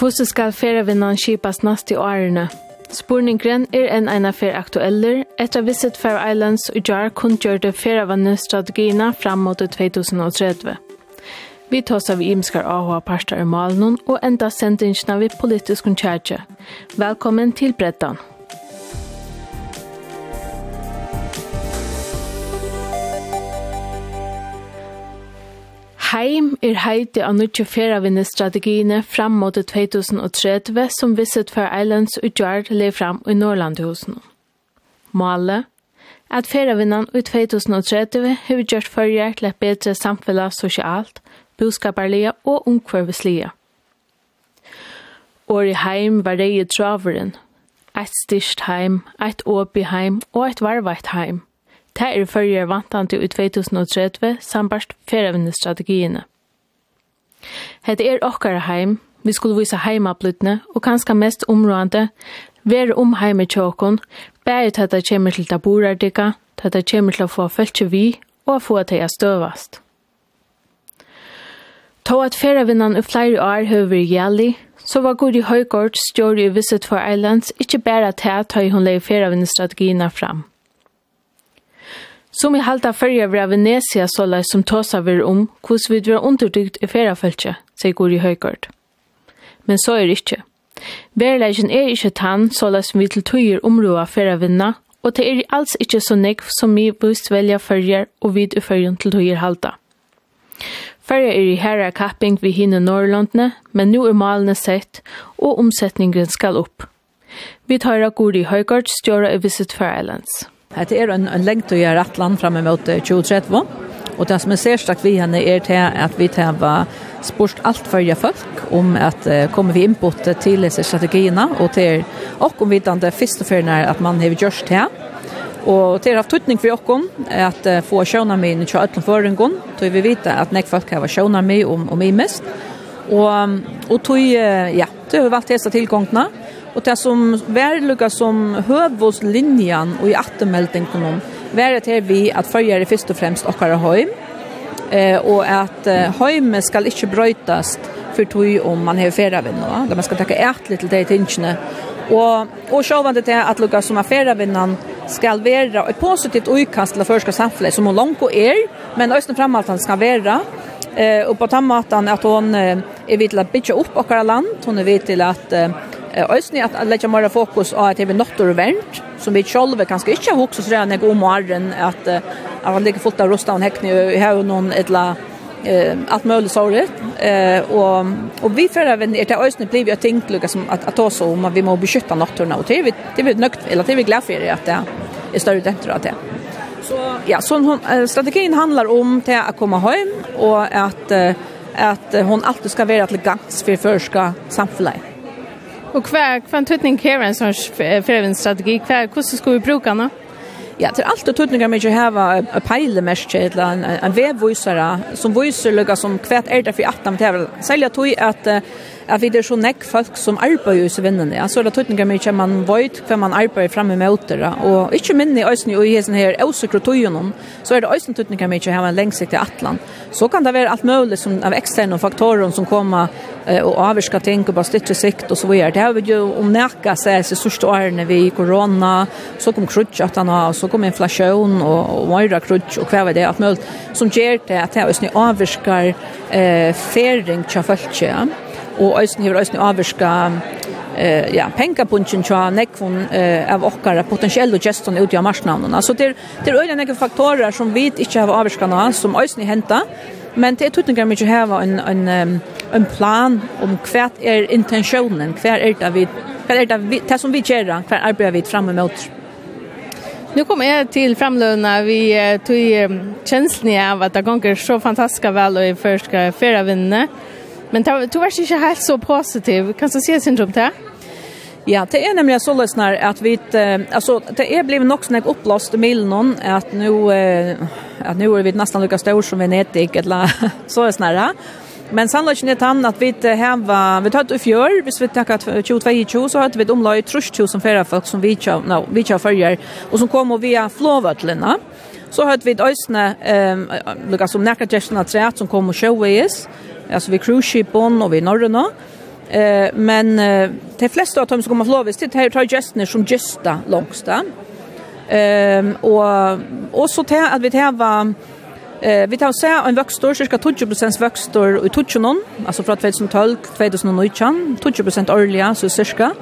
Hvordan skal ferievinnene skipas nast i årene? Spurningren er en en affær aktueller. Etter Visit Fair Islands og JAR kunngjørte ferievinnene strategiene fram mot 2030. Vi tås av imskar AHA parter i Malnon og enda sendingsene vi politisk kjærtje. Velkommen til Breddan. Heim er heiti av nutje feravinne strategiene fram mot 2030 som Visit for Islands utgjør le fram i Norrlandhusen. Målet at feravinnan i 2030 har gjort fyrir til et bedre samfunnet sosialt, boskaparlige og omkvarvislige. i heim var det i traveren. Et styrst heim, et åpi heim og et varveit heim – Det er førre vantante i 2030 sambart ferevende strategiene. Hette er okkara heim, vi skulle vise heimapluttene, og kanskje mest områdende, være om heime tjåkon, bære til at det kommer til det borardikka, til at det kommer til å få følge vi, og få til å støvast. Tå at ferievinnan i flere år høver i Gjali, så var Guri høygård stjør i Visit for Islands ikke bare til at hun leger ferievinnstrategiene fram. Som i halta fyrja vera Venesia såla som tåsa vir om hos vi vera underdygt i ferafeltje, sier Guri Høygård. Men så er det ikkje. Verleggen er ikkje tann såla som vi til tøyer områa feravinna, og det er alls ikkje så nekv som vi bust velja fyrja og vid i fyrjan til tøyer halta. Fyrja er i herra kapping vi hinne Norrlandne, men nu er malene sett, og omsetningen skal opp. Vi tar av Guri Høygård stjåra i Visit Fair Islands. Det er en, en lengt å gjøre rett land fremme mot 2030. Og det som er særstakt vi henne er til at vi tar spørst alt førje folk om at uh, kommer vi input til disse strategiene og til og om vidande første ferien er at man har gjort det. Og til er av tøtning for åkken at uh, få sjøna min til alle forengen, tror vi vite at nek folk har sjøna min om, om i mest. Og, og tog, uh, ja, det har vi valgt disse tilgångene. Og det som var lukka som høvåslinjen og i attemeldingen var det her vi at følger først og fremst okkara høym, eh, og at eh, høyme skal ikke brøytast for tog om man har ferievinner, da man skal takke ærtlig til de tingene. Og, og sjåvande til at lukka som er ferievinnene skal være et positivt utkast til førska samfunnet, som hun langt er, men østen fremaltan skal være, eh, og på tammatan at hun eh, er vidt til å bygge opp okkara land, hun er vidt til at eh, Øysni att lägga mer fokus á at hevur och vänt som vi själva kanske inte har också så reyna om morgen at att han ligger fullt av rosta och hekni och hevur någon ettla eh att möjligt så det eh och och vi för även är det ösnen blir jag tänkt lucka som att att ta så om vi måste beskytta nattorna och det vi det vi nökt eller det vi glad för att det är större dentro att det. Så ja, så hon, strategin handlar om till att komma hem och att att hon alltid ska vara till gagns för förska samhället. Och kvar kvar tutning care en sån förvärvsstrategi kvar hur ska vi bruka den? Ja, till allt och tutningar med ju hava a pile mesh eller en en webvisare som visar lukar som kvärt är det för att de tävla. Sälja tog att at vi er så nekk folk som arbeider i vinnene. er det tøtninger mye man vet hva man arbeider fremme med återe. Og ikke minne i øyne og i hessen her øvsekre tøyene, så er det øyne tøtninger mye her en lengsiktig atlan. Så kan det være alt mulig som, av eksterne faktorer som kommer eh, og avvirker ting og bare stytter sikt og så videre. Det har vi jo omnækket seg i største årene vi korona, så kom krutjatene, og så kom inflasjon og, og mer krutj og hva var det, alt mulig som gjør det at det er øyne avvirker eh, fering til folk, ja og eisen hever eisen avvirska eh ja pengapunchen tja nekvon eh, av okkara potentiello geston ut av marsnavnen. Så det det er øyne faktorer som vi ikke har avvirkana som eisen henta men det er tutningar mykje heva en, en, en plan om hva er intensjonen, hva er det vi, hva er det, vi, det som vi gjør, hva arbeider vi fram mot. Nu kommer jag till framlöna vi tog känslan av att det gånger så fantastiska väl och i första förra vinnare. Men du var ikke helt så positiv. Kan du si syndrom til? Ja, det är nämligen så lyssnar att vi alltså det är nok sånn snägg uppblåst med någon att nu att nu er vi nästan lika stor som Venedig eller så är snarare. Men sannolikt är han att vi har vi tar i fjör, hvis vi tackar 2022 så har vi omlag som färre folk som vi kör, no, vi kör följer och som kommer via flåvötlerna. Så har vi ett ösne, eh, som näka gesterna trätt som kommer och show is alltså vi cruise ship on och vid norrna. Eh men de flesta av dem som kommer förlovis till det tar gestner som gesta långst där. Ehm och och så till att vi tar var Eh vi tar se en växtor cirka 20% växtor i Tuchonon, alltså från 2012 2019, 20% årliga så cirka.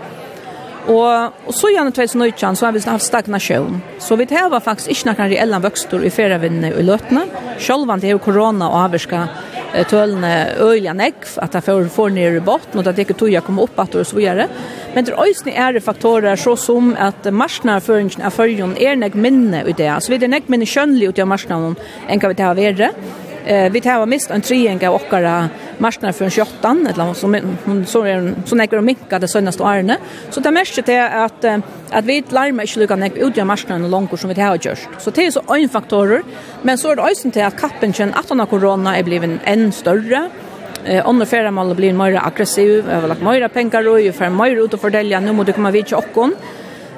Og, og så gjerne 2019 så har vi haft stagnation. Så vi tar faktisk ikke noen reelle vøkster i ferievinnene i løtene. Selv om det er korona og avvirka tølene øyelig nekv at det får får ner i botten og at det ikke tog jeg kommer opp att och så videre. Men det er är det faktorer så som att marsnarföringen är følgen er nek minne ut det. Så vi er nek minne skönlig ut av marsnaren enn hva vi ta vidare. Eh, vi tar mist en triang av okkara marsnar för 28 eller som hon så är så när de minkade det senaste åren. Så det mest det att att vi larmar inte lucka nek ut i marsnarna långt som vi har gjort. Så det är så en faktorer men så är det också till att kappen känner att den corona är blivit än större. Eh andra färra blir mer aggressiv, överlag mer pengar och ju för mer ut och fördela nu måste komma vi till okkon.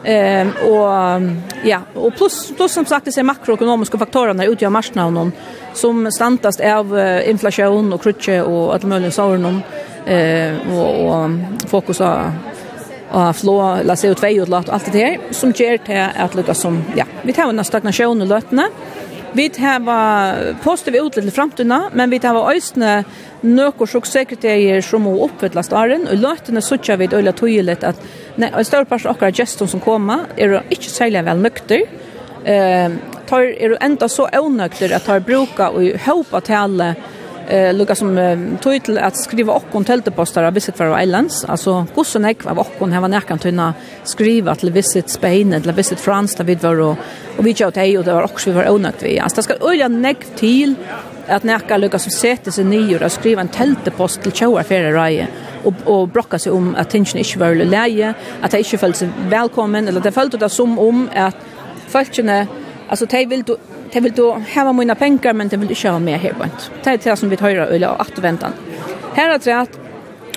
Ehm och ja, och plus plus som sagt det är makroekonomiska faktorerna utgör marknaden som stantast av inflation och krutche och att möjligen såren eh och, och fokus på och flå la CO2 och allt det här som ger till att lucka som ja, vi tar en stagnation och lötna. Vi har positive utlitt til fremtiden, men vi har øyne nøkker suksesskriterier som må oppfylle åren, og løtene sørger vi øyne tydelig at nei, en større part av akkurat gesten som kommer er ikke særlig vel nøkter, eh, tar, er enda så avnøkter at tar bruker og håper til alle eh lukka som tog til at skriva upp om teltepostar av Visit Faroe Islands. Alltså gossen ekv av okkon hava nekkan tunna skriva til Visit Spain eller Visit France där vi var och og vi tjat hei og det var också vi var onökt vi. Altså det ska øyla näck till att nekka lukka som sätter sig nyr og skriva en teltepost till Choa Ferrae och och brokka sig om at tension ikke var leie, att det ikke følte seg velkommen, eller det følte det som om att folkene alltså de vill de vil då hava mina pengar men de vill inte ha mer här på Det är det som vi höra eller att väntan. Här att det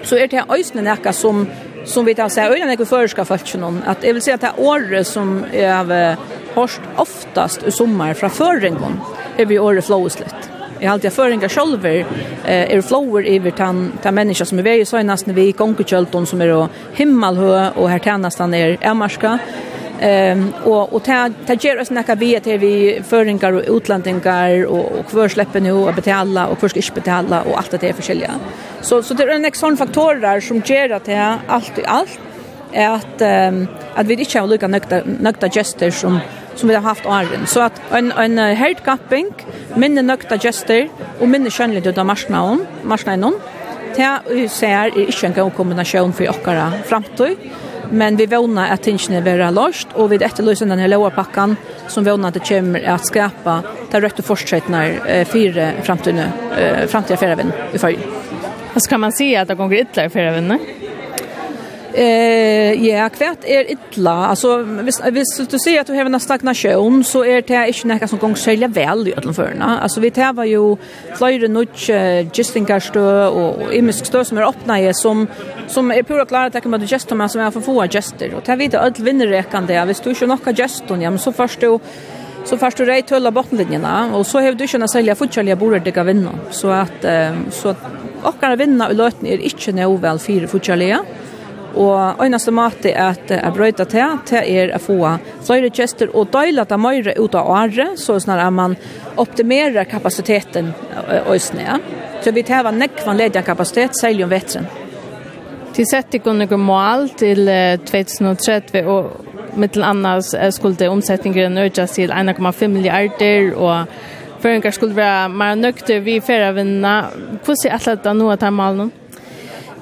så är det ösne näka som som vi tar säga ölen är förska fallet någon att det vill säga att det året som är hörst oftast i sommar från förringen är vi året flowslet. Jag har alltid föringar själver eh, är flower över tan tan människa som är väg så nästan vi konkurrentön som är då himmelhö och här tjänastan är är marska Ehm och och ta ta ger oss några via till vi föringar och utlandingar och och kvar släpper nu att betala och kvar ska inte betala och allt det är förskilja. Så så det är en exon faktor där som ger att det allt i allt är att um, att vi inte har lucka nökta nökta gester som som vi har haft åren. Så att en en helt gapping minne nökta gester och minne skönligt utav marsnaden, marsnaden. Det ser är inte en god kombination för åkara framtid. Men vi vånar att tingene vara lost och vid efterlysen den här låa packan som vånar att det kommer att skapa där rätt och fortsätta när eh, fyra framtida, framtida färdvinn i följd. Vad ska man säga att det går ytterligare färdvinn, nej? Eh, ja, kvärt er illa. Alltså hvis, hvis du ser att du har en nation så er det inte näka som gong særlig väl i alla førene. Alltså vi tar jo flere nødje gistingarstø och imisk stø som är er är som, som er pura klara att komma till gestor, men som är för få gester. Og det er vidt alle vinnerrekene Visst du inte några har gestor, ja, men så först du så först du rei tulla bottenlinjerna, och så har du kunnat sälja særlig fortjellige bordet deg av vinner. Så att så att okkara vinner i är inte ikke väl fyra fire fortjellige, Og einaste måte at jeg brøyta til, til er å få flere tjester og døyla det mer ut av året, så snar at man optimerer kapasiteten i snø. Så vi tar nekvann ledig kapasitet, særlig om vetren. Til sett ikke noen mål til 2030, og mitt annars skulle omsetningen økes til 1,5 milliarder, og føringer skulle være mer nøkter vi ferievinna. Hvordan er det dette nå av de målene?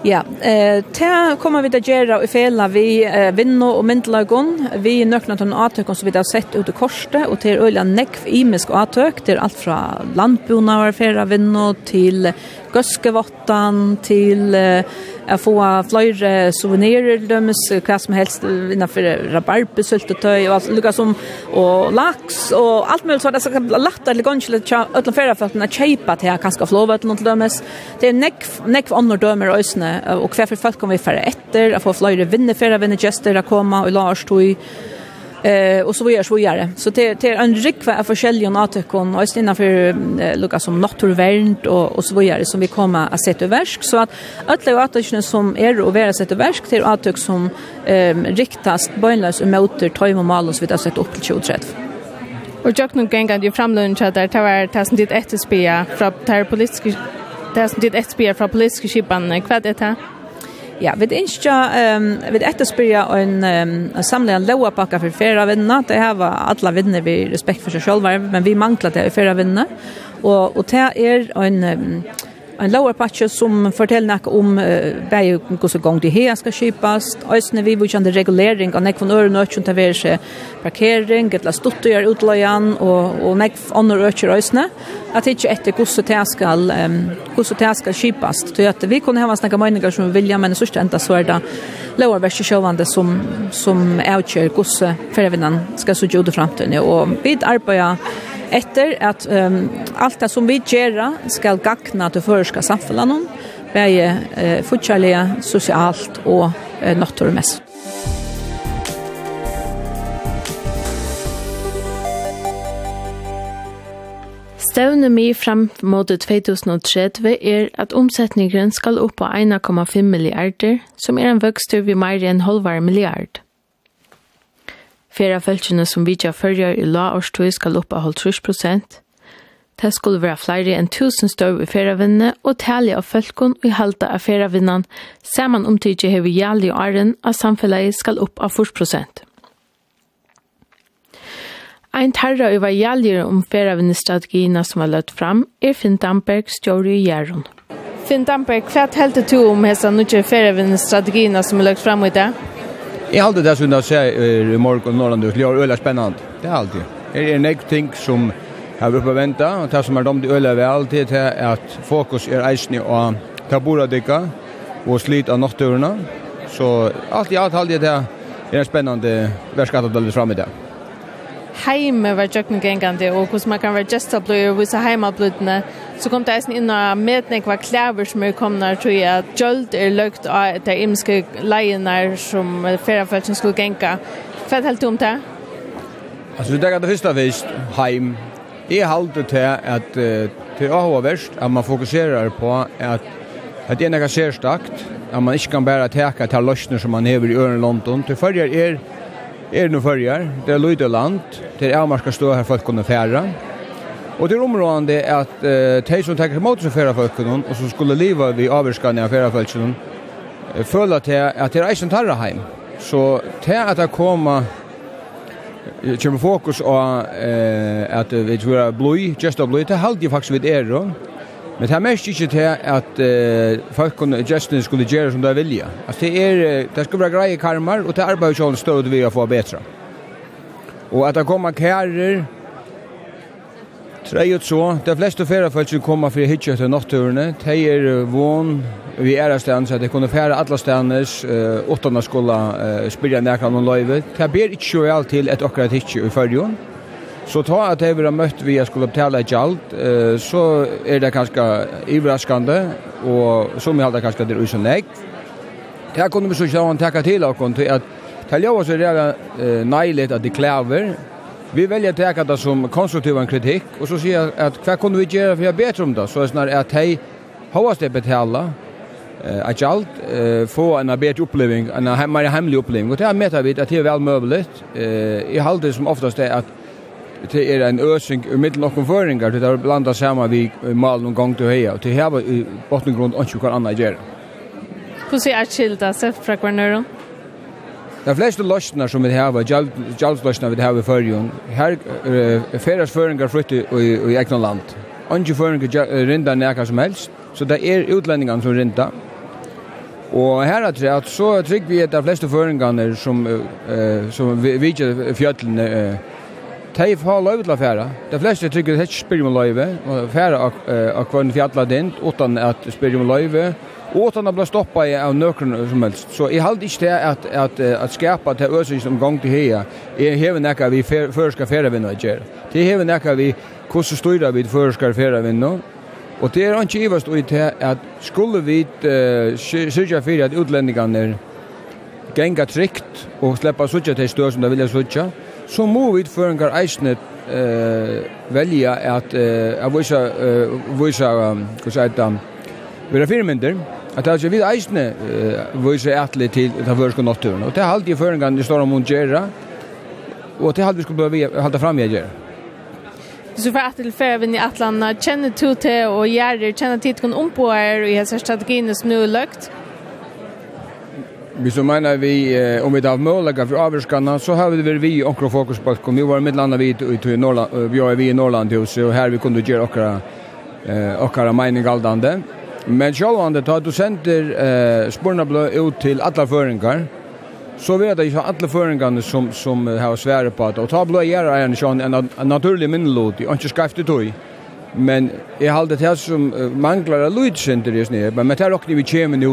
Ja, eh ta kommer vi ta gera i fela vi eh, vinno og myndlagun. Vi nøkna ton atøkon som vi har sett ut i korste og til øllan nekv imisk atøk til alt frá landbúnavar fera vinno til gøskevottan til eh, Jeg får flere souvenirer dömes vad som helst innanför rabarbe, och og alt lukket som, och lax och allt möjligt så Det ska lagt eller ganske litt øtlen ferie for at man kjøper kanske flova flåvøtlen något dömes Det er neck andre dømer dömer ösne och kvar för folk kommer vi färra efter att få får flere färra vinnegjester, jeg att komma och Lars tog eh och så vidare så vidare. Så det det är en rikva av forskjellige artikon och istället för Lucas som naturvärnt och och så vidare som vi kommer att sätta verk så att alla artikon som är och vara sätta verk till artik som eh riktas bönlös motor tajm och malus vid att sätta upp till 23. Och jag nu gänga det framlön chat där tar var tasen dit ett spia från ter politiska tasen dit ett spia från politiska skipan kvad det här. Ja, vi ønsker, um, vi etterspyrer en, um, en samlet en lovpakka for fyrre vinnene. Det her var alle vinnene vi respekt for seg selv, men vi manglet det i fyrre vinnene. Og, og det er en... Um, en lower patch som fortell nak om uh, bæj gosse gang de her skal skipast. Øysne vi vukjande regulering av nekvon øre nøkjon til seg parkering, etla stuttujar utløyan og, og nekv andre økjer øysne. At ikke etter hvordan det skal, um, hvordan det skal skipast. Så at vi kunne hava snakka meninger som vilja, men sørst enda så er det lower verse sjåvande som, som avkjør gosse fervinnan skal så gjorde framtiden. Og vi arbeider etter at um, alt det som vi gjør skal gagna til føreska samfunnet, bare uh, fortsalige, sosialt og uh, naturmessig. Stævne mi fram mot 2030 er at omsetningen skal opp på 1,5 milliarder, som er en vøkstur vi mer enn halvare milliard. Fera fölkjene som vidja fyrjar i la årstøy skal oppa hold 30 prosent. Det skulle være flere enn 1000 støv i feravinne og tali av fölkjene i halda av feravinnan saman omtidje hevi jali og arren av samfellet skal opp av 40 prosent. Ein tarra uva jallir om feravinnestrategina som var løtt fram er Finn Damberg stjåri i Gjerron. Finn Damberg, hva heldur du om hessa nukje feravinnestrategina som er løtt fram i dag? Jeg halte det som jeg ser i morgen og Norrland, det er øyla spennende. Det er alltid. Det er en ekk ting som jeg vil på vente, og det som er domt i øyla er alltid er at fokus er eisende og ta bordet dykka og slit av nattørene. Så alt i alt halte det er en spennende verskatt å det er frem i dag heime var jøkken gengande, og hvordan man kan være við og vise heimablødene, så kom det eisen inn og mednek var klæver som er kommet tror jeg, at gjøld er løgt av de imske leiene som feriefølsen skulle genga. Hva helt du om det? Altså, det er det første vist, heim. Jeg halte til at til å ha verst, at man fokuserer på at at det er noe sérstakt, at man ikke kan bare teka til løsner som man hever i øren London. Til fyrir er er nu förjar. det är lite land, det är avmarska stå här folk kunde färra. Och det är områdande att eh, de som tänker emot sig färra folk och som skulle leva vid avvarskan av färra folk eh, följa till att det är eisen tarra heim. Så till att det kommer kommer fokus på eh, att vi tror att blöj, just av blöj, det halde faktiskt vid er då. Men det er mest ikke til at uh, folk og gestene skulle gjøre som de vilja. Altså det er, det skal være greie karmar og det arbetar ju stöd vi å få bedre. Og at det kommer kærer, tre Trejut så, de flesta ferrafolk som kommer för hitcha till nattturene, de er vån vi er stand, så de kunne fære alle standes, uh, åttene skulle uh, spyrja nekran om løyve. Det ber ikke så alt til et akkurat hitcha i fyrjon, Så ta at jeg vil ha møtt vi jeg skulle betale et gjald, eh, så er det kanskje iverraskende, og som jeg hadde kanskje det er usen jeg. Det kunne vi så ikke ha takket til av til at til jeg også er det neilig at de klæver. Vi velger å takket det som konstruktiv en kritikk, og så sier jeg at hva kunne vi gjøre for jeg bedre om det? Så er det at jeg har det betale, eh att allt eh få en bedre oppleving, en mer hemmelig oppleving. Og det er med at det er vel möjligt eh i halde som oftast är at det er en øsing i middelen av konføringer, det er blanda saman vi malen og gang til heia, og det heva i bottengrunn og ikke hva anna gjør. Hvordan er kilda sett fra kvarnøren? De fleste løsner som vi har, gjeldsløsner vi har i førjen, her er færres føringar flytti i egna land. Andre føringar rinda nekka som helst, så det er utlendingar som rinda. Og her er det at så trygg vi at de fleste føringene som, som vi ikke fjøtlene Tei fa løyve til affæra. De fleste trykker hett spyrir om løyve, og fære av kvann fjalla dint, utan at spyrir om løyve, og utan at bli stoppa i av nøkron som helst. Så jeg halde ikke til at, at, at skapa til øsings som gang til heia, jeg hever nekka vi førska færavinna i gjer. Det hever nekka vi hvordan styrer vi førska færavinna, og det er ikke ivast ui til at skulle vi uh, syrja fyrir at er genga trygt og sleppa sutja til stør som de vilja sutja, så må vi gar eisne eh, velja at eh, vise, eh, vise, hva sier det, vera firmynder, at det er vi eisne eh, vise etli til ta førske naturen. Og det er alltid føringar det står om hun gjerra, og det er vi skulle halda fram jeg gjerra. Så för att till färven i Atlanta känner du till och gärder känner till kon om på er och jag ser strategin nu lökt. Vi så menar vi eh, om vi tar möjliga för avskanna så har vi vi också fokus på att var med landa vi i Norrland vi är vi i Norrland och här vi kunde göra några eh några mening galdande. Men självande tar du sender eh spurna blå ut till alla föringar. Så vet jag att alla föringarna som som har svärat på att ta blå göra en sån en naturlig minnelåt. och har inte det då. Men jeg halde det som manglar av lydsynder i sned, men det er okkur vi kjem nu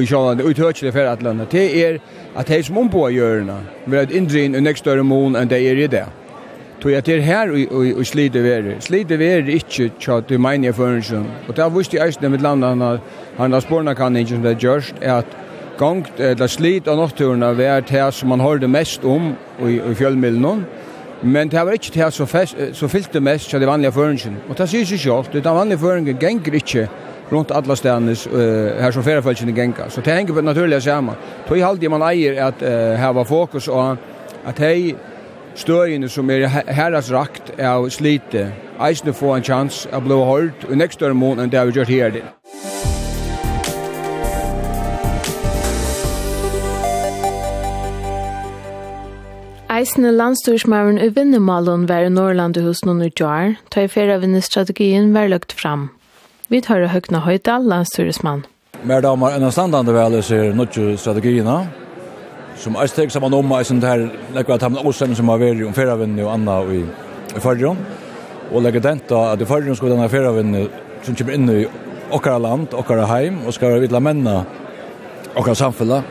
i sjålande, og i tøtjelig fyrir atlanda, det er at hei som ombå gjørna, vil at indrin og nek større mån enn det er i det. Tog at det er her og slide veri. Slide veri ikkje tja til meinig føringsjum. Og det har vist i eisne mitt landa han har sporna kan ikkje som det er gjørst, er at gongt, eller slit av nokturna, vær det som man har mest om i fjellmiddelen, Men det var ikke det som, fest, som fylte mest av de vanlige føringen. Og det sier seg selv, det vanlige føringen ganger ikke rundt alle stedene uh, her som feriefølgene ganger. Så det henger på naturlig sammen. Tog i halvdige man eier at uh, her var fokus og at de støyene som er herres rakt er å slite, eisene få en chans av blå hård og nekstørre måned enn det vi gjør her til. Eisne landstyrsmæren i vinnemalen var i Norrlandehus noen utjar, ta i fyrre vinnestrategien var løgt fram. Vi tar og høyna høyta, landstorsmann. Mer damer enn standande vel ser nødvendig strategierna, som er steg saman om eisen her, lekker at han åsen som har vært om fyrre og anna i, i fyrre, og legger denta at i fyrre skal denne fyrre som kommer inn i okkara land, okkara heim, og skal vidla menna okkara samfella,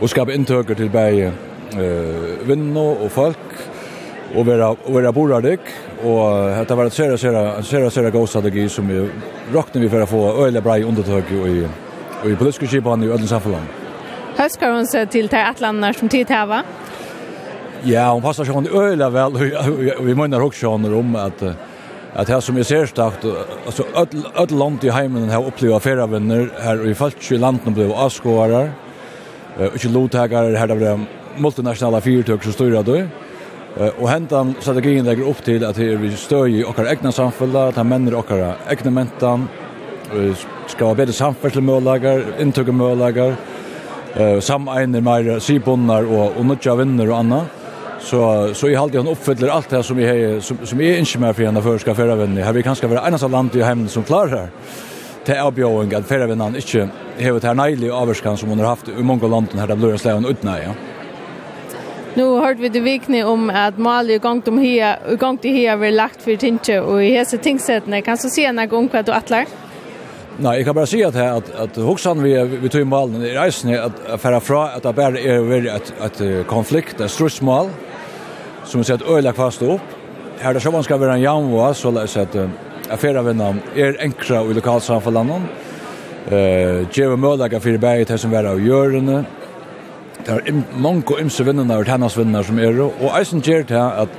og skapa inntøker til bæg eh vänner och folk och vara vara boradik och att det var ett sera sera sera sera gosadegi som vi rockade vi för att få öliga bra undertag i i politiska skipan i ödlen samfällan. Höskar hon sig till till Atlantar som tid här va? Ja, hon passar sig hon öliga väl vi menar också om att att här som är ser starkt alltså öll öll land i hemmen har upplevt flera vänner här i falsk land blev avskårar och inte lotägare här där multinationella företag som styr då. Och hentan strategin lägger upp till att vi stöjer i våra egna samfällda, att männer och våra egna mentan ska ha bättre samfällsmöjligheter, intökemöjligheter, eh sameinar mer sibonnar och och några vänner och annat. Så så i allt han uppfyller allt det som vi har som som är inte mer för ena för ska förra vänner. Här vi kanske vara ensam land i hemmen som klarar här. Det är bjöng att förra vänner inte har det här nejlig avskan som hon har haft i många landen här där blöra släven utnäja. Ja. Nu hørte vi det vikne om at Mali gongt om her, gongt i her vi lagt for tinche, og i hese tingsettene, kan du si en gang hva du atler? Nei, jeg kan bare si at, her, at, at hoksan vi, vi tog i malen i reisen er at færa fra at det bare er veri et, et konflikt, et strussmål, som vi sett øyla kvast opp. Her det sjåan skal være en jamva, så la oss at affæra vinnan er enkra i lokalsamfellene, uh, gjeve møllaga fyrir bæg til som er av gjørende, det er mange og ymse vinnene og tennas vinnene som er, og eisen gjør det at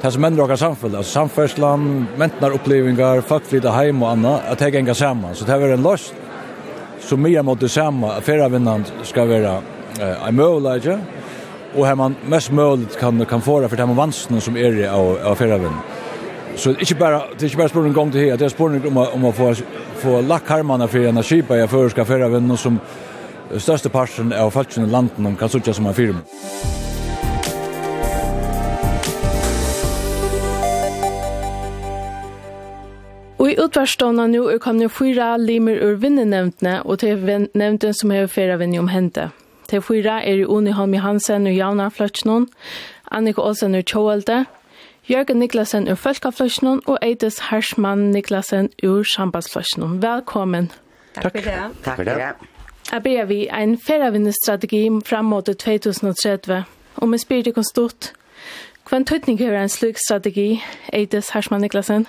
det som mennene åker samfunnet, altså samferdslan, mentnar opplevinger, folk flytter hjem og annet, at det ganger sammen. Så det er en løst som mye måtte samme, at flere vinnene skal være eh, en møvleidje, og her man mest mulig kan, kan få det, for de vansene som er i av, av flere vinnene. Så det er ikke bare, det är inte bara spåren gang til her, Det er spørsmål om om å få få lagt karmene for en skipa jeg för ska förra vänner som største parten av falskjene landen om kan som en firma. Og i utvarstånda nå er kommet fyra limer ur vinnenevntene og til nevnten som har fyra vinner om hentet. Til fyra er i Uni Holm Johansen og Jauna Fløtsjnån, Annika Olsen ur Tjåhelde, Jørgen Niklasen ur Følkafløtsjnån og Eides Hersmann Niklasen ur Sjambasfløtsjnån. Velkommen! Takk for det. Takk for det. Jeg ber vi en ferievinnestrategi fram mot 2030. Og vi spyrer det konstort. Hva en tøytning gjør en slik strategi, Eides Hersman Niklasen?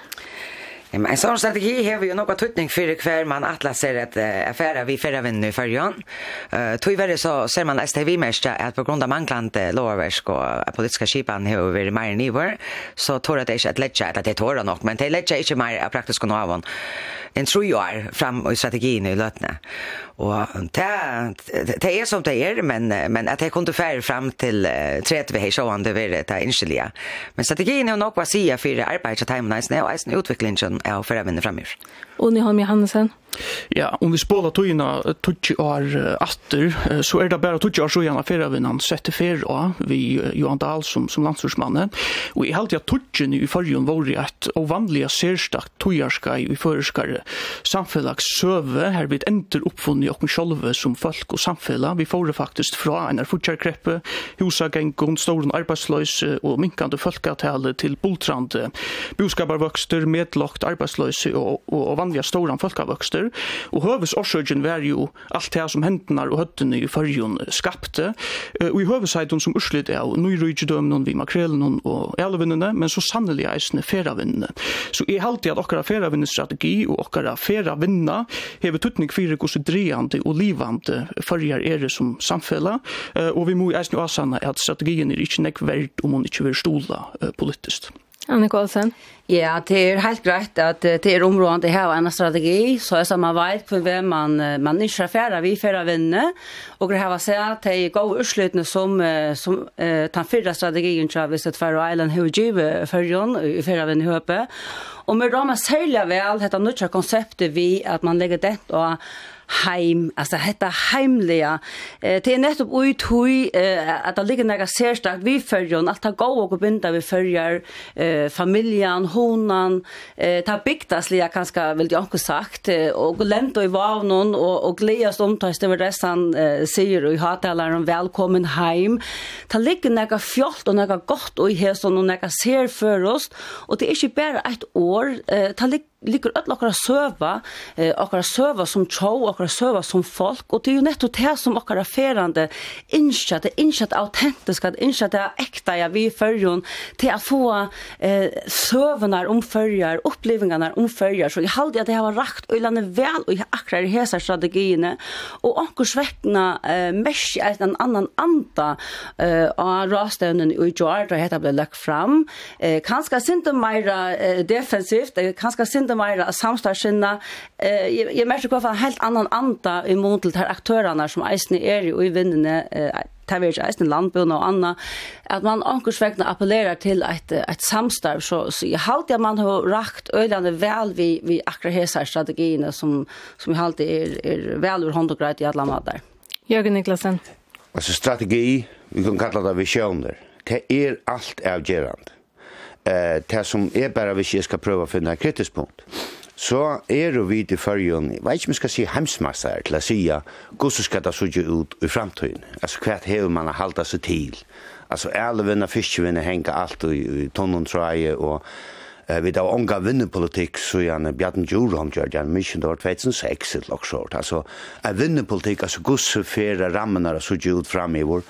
Men en sån strategi har vi ju något tutning för kvar man atlas ser att uh, affärer vi förra vänner i förjan. Eh tyvärr så ser man STV mest att på grund av manklant låversk och politiska skipan har vi mer nivåer så tror att det är att lägga att det tårar nog men det lägger inte mer praktiskt kunna avon. En tror ju är fram i strategin i lötna. Och det det är som det är men men att det kunde färre fram till uh, 30 vi så det vill det inskilia. Men strategin är nog vad säga för arbetet timelines och utviklingen er å føre vänner framöver. Unni Holm Johansen. Ja, om vi spolar tøyna tutsi år atter, så er det bare tutsi år så gjerne fyrir vi han sette fyrir av vi Johan Dahl som, som landsursmanne. Og jeg halte at tutsini i fyrjun våri et ovanliga sérstakt tøyarska i fyrirskare samfellags søve her vi ender oppfunni okkur sjolve som folk og samfella. Vi fóre faktisk fra en er futjarkreppe, husagengon, storen arbeidsløys og minkande folkatale til bultrande, boskaparvøkster, medlokt arbeidsløys og, og, og vanliga stora folkavöxter och hövs orsögen var ju allt det som händenar och hötten i förjun skapte. Och i hövsajton som urslit är nu rydgedömnen vid makrelen och älvinnene men så sannolikt eisne feravinnene så är alltid att okkara feravinnestrategi och okkara feravinna hever tuttning fyrir gos dreande och livande förjar är det som samfälla och vi må eisne avsanna att strategin är inte nekvärd om hon inte vill stola politiskt. Anne Karlsson. Ja, det er helt greit at det er områdene det har en strategi, så er som man vet for hvem man, man ikke er ferdig, vi er ferdig vinne, og det har at det er gode utslutene som, som uh, tar fyrre strategien til hvis det er Island har givet førjen i ferdig vinne høpe, og vi rammer særlig vel dette nødvendige konseptet vi at man legger det og heim, altså hetta heimliga. Eh, det er nettopp ui tui eh, at det ligger nega sérstakt vi fyrjon, alt det gå og binda vi fyrjar, eh, familjan, honan, eh, det lia kanskje vil jeg anko sagt, eh, og lent og i vavnon, og, og gledas omtast over restan eh, sier og i om velkommen heim. Det ligger nega fjolt og nega gott og i hesson og nega ser for oss, og det er ikke bare et år, eh, det ligger ligger öll okkara söva, eh, okkara söva som tjå, okkara söva som folk, og det er jo nettopp det som okkara ferande innskja, det innskja det autentiska, det innskja det ekta ja, vi i fyrjon, til å få eh, søvnar om fyrjar, opplevingarna om fyrjar, så jeg halde at det har rakt øylande vel, og jeg akkurat i hesa strategiene, og onkur svekna eh, mest i en annan anda eh, av rastevnen i Georgia, hetta ble lagt fram, eh, kanska sindu meira eh, defensivt, eh, kanska enda mer av samstarsinna. Eh, jeg, jeg merker hva en helt annan anda i mån til de aktørene som eisne er i, og i vinnene, eh, tar vi ikke eisne landbøna og anna, at man ankersvegna appellerer til et, et samstarv, så, så jeg halte at man har rakt øylandet vel vi, vi akkurat hese strategiene som, som jeg halte er, er vel ur hånd og greit i alle måter. Jørgen Niklasen. Altså strategi, vi kan kalla det visjoner, det er alt avgjerande eh, det som är bara vi ska skal finna å kritisk punkt, så er vi i førjen, vad vet ikke om jeg skal si hemsmasser, til å si hvordan det se ut i framtiden. Alltså kvart hur man har hållit sig till. Alltså Altså elvene, fiskevinne henger allt i, i tror og eh, vi da ånga vinnepolitikk, så gjerne Bjarne Djurholm gjør gjerne mykje da 2006 et loksort. Altså, en vinnepolitikk, altså hvordan fer rammene suge ut vår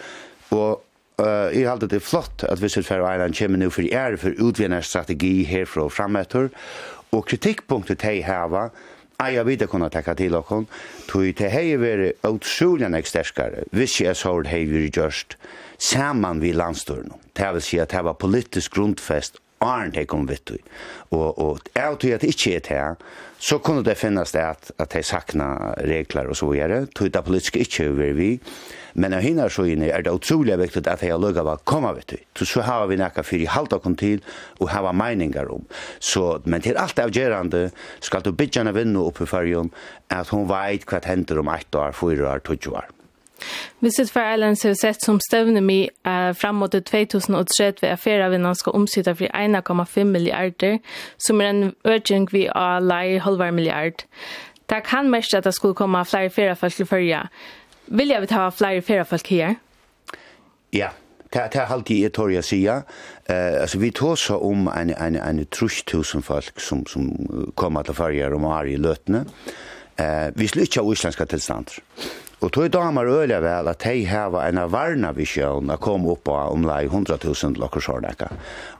og Uh, jeg halte det flott at Visit Faroe Island kommer nå for ære for utvinner strategi herfra og fremetter. Og kritikkpunktet de hava, Nei, jeg vet kunne takke til dere. tog det hei veri utrolig nek sterskare, hvis jeg så hei vært gjørst, saman vi landstøren. Det vil si at det var politisk grundfest Arn te kom vitt og og er to at ikkje er her så kunne det finnast det at at dei sakna reglar og så vidare to det politiske ikkje over vi men av hinner så inne er det utrolig viktig at dei lukka var koma vitt så så har vi nakka fyrir halda kon til og hava meiningar om så men til alt avgerande skal du byggja vinnu oppe i fyrjum at hon veit kvat hender om 8 år 4 år 2 år Visit for Islands har sett som støvne mi uh, fram mot 2030 ved affæra vinnan skal omsida for 1,5 milliarder, som er en urging vi av leir halvar milliard. Det kan mest at det skulle komme flere feriefolk til førja. Vil jeg ta flere feriefolk her? Ja, det er alltid jeg tør jeg sier. Uh, altså, vi tar så om en, en, en tusen folk som, som kommer til førja om året i løtene. Uh, vi slutter av islandske tilstander. Og tog damer øyla vel at de heva en av varna visjon a kom upp på omlai 100.000 lokkersordeka.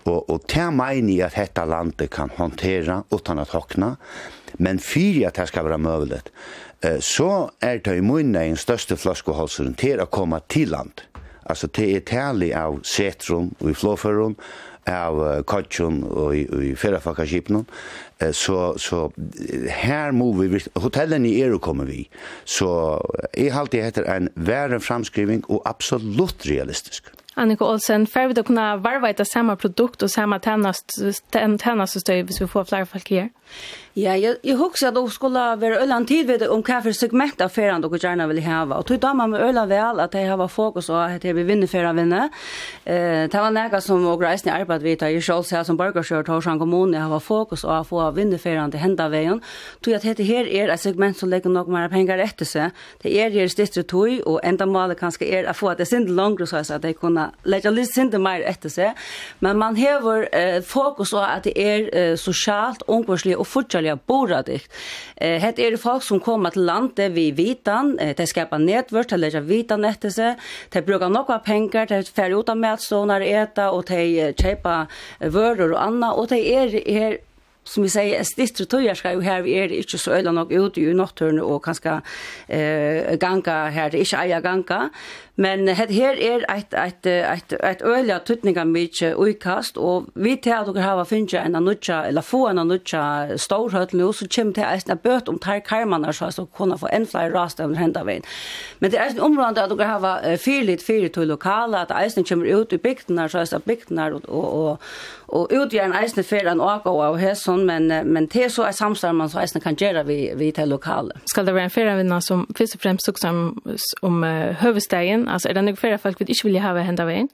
Og, og te meini at dette landet kan håndtera utan at hokna, men fyrir at det skal være møvlet, så er det i munne en største flaskeholseren til å komme til land. Altså til er tali av setrum og i flåførum, av Kotjon og i Ferrafakaskipen, så, så her må vi, hotellen i Eru kommer vi, så jeg halte heter en verre framskriving og absolutt realistisk. Annika Olsen, før vi da kunne varva etter samme produkt og samme tennast, tennast og hvis vi får flere folk her? Ja, jeg, jeg husker at du skulle være øyland ved om hva for segment av ferien dere gjerne ville ha. Og tog damer med øyland vel at jeg har fokus og at jeg vil vinne ferien vinne. Eh, det var nægget som og reisende arbeid vidt jeg selv ser som borgerskjørt hos han kommune. Jeg hava fokus og få vinne ferien til henda veien. Tog at dette her er et segment som legger nok mer penger etter seg. Det er her største tog og enda målet kanskje er å få at det er sinde langere så at jeg kunne legge litt sinde mer etter seg. Men man hever eh, fokus og at det er eh, sosialt, omgårslig og fortsatt boradikt. Eh, het er folk som kommer til landet vi vitan, eh, de skapar netvørk, de lærer vitan etter seg, de brukar nokka pengar, de fer ut av matstånar eta, og de kjøper vører og anna, og de er her som vi säger är stittre tøyer ska ju här är det inte så öland och ute i nattturn och kanske eh ganga här det är inte eja ganga. Men het her er eit eit eit eit ølla tutninga mykje uikast og vi te at okkar hava finnja ein anutja eller få ein anutja stór høll nú so kjem te eisna bøt om tær karmanar so so kunna få ein fly rast over henda vegin. Men det er ein området at okkar hava fyrlit fyrir til lokala at eisna kommer ut i bygdnar so at bygdnar og og og ut gjerne eisne fer an og og hesson men men te så er samstar man så kan gjera vi vi til lokale. Skal det være en ferie som først og fremst som om høvestagen Alltså är det nog flera folk vi inte vill ha hända vägen?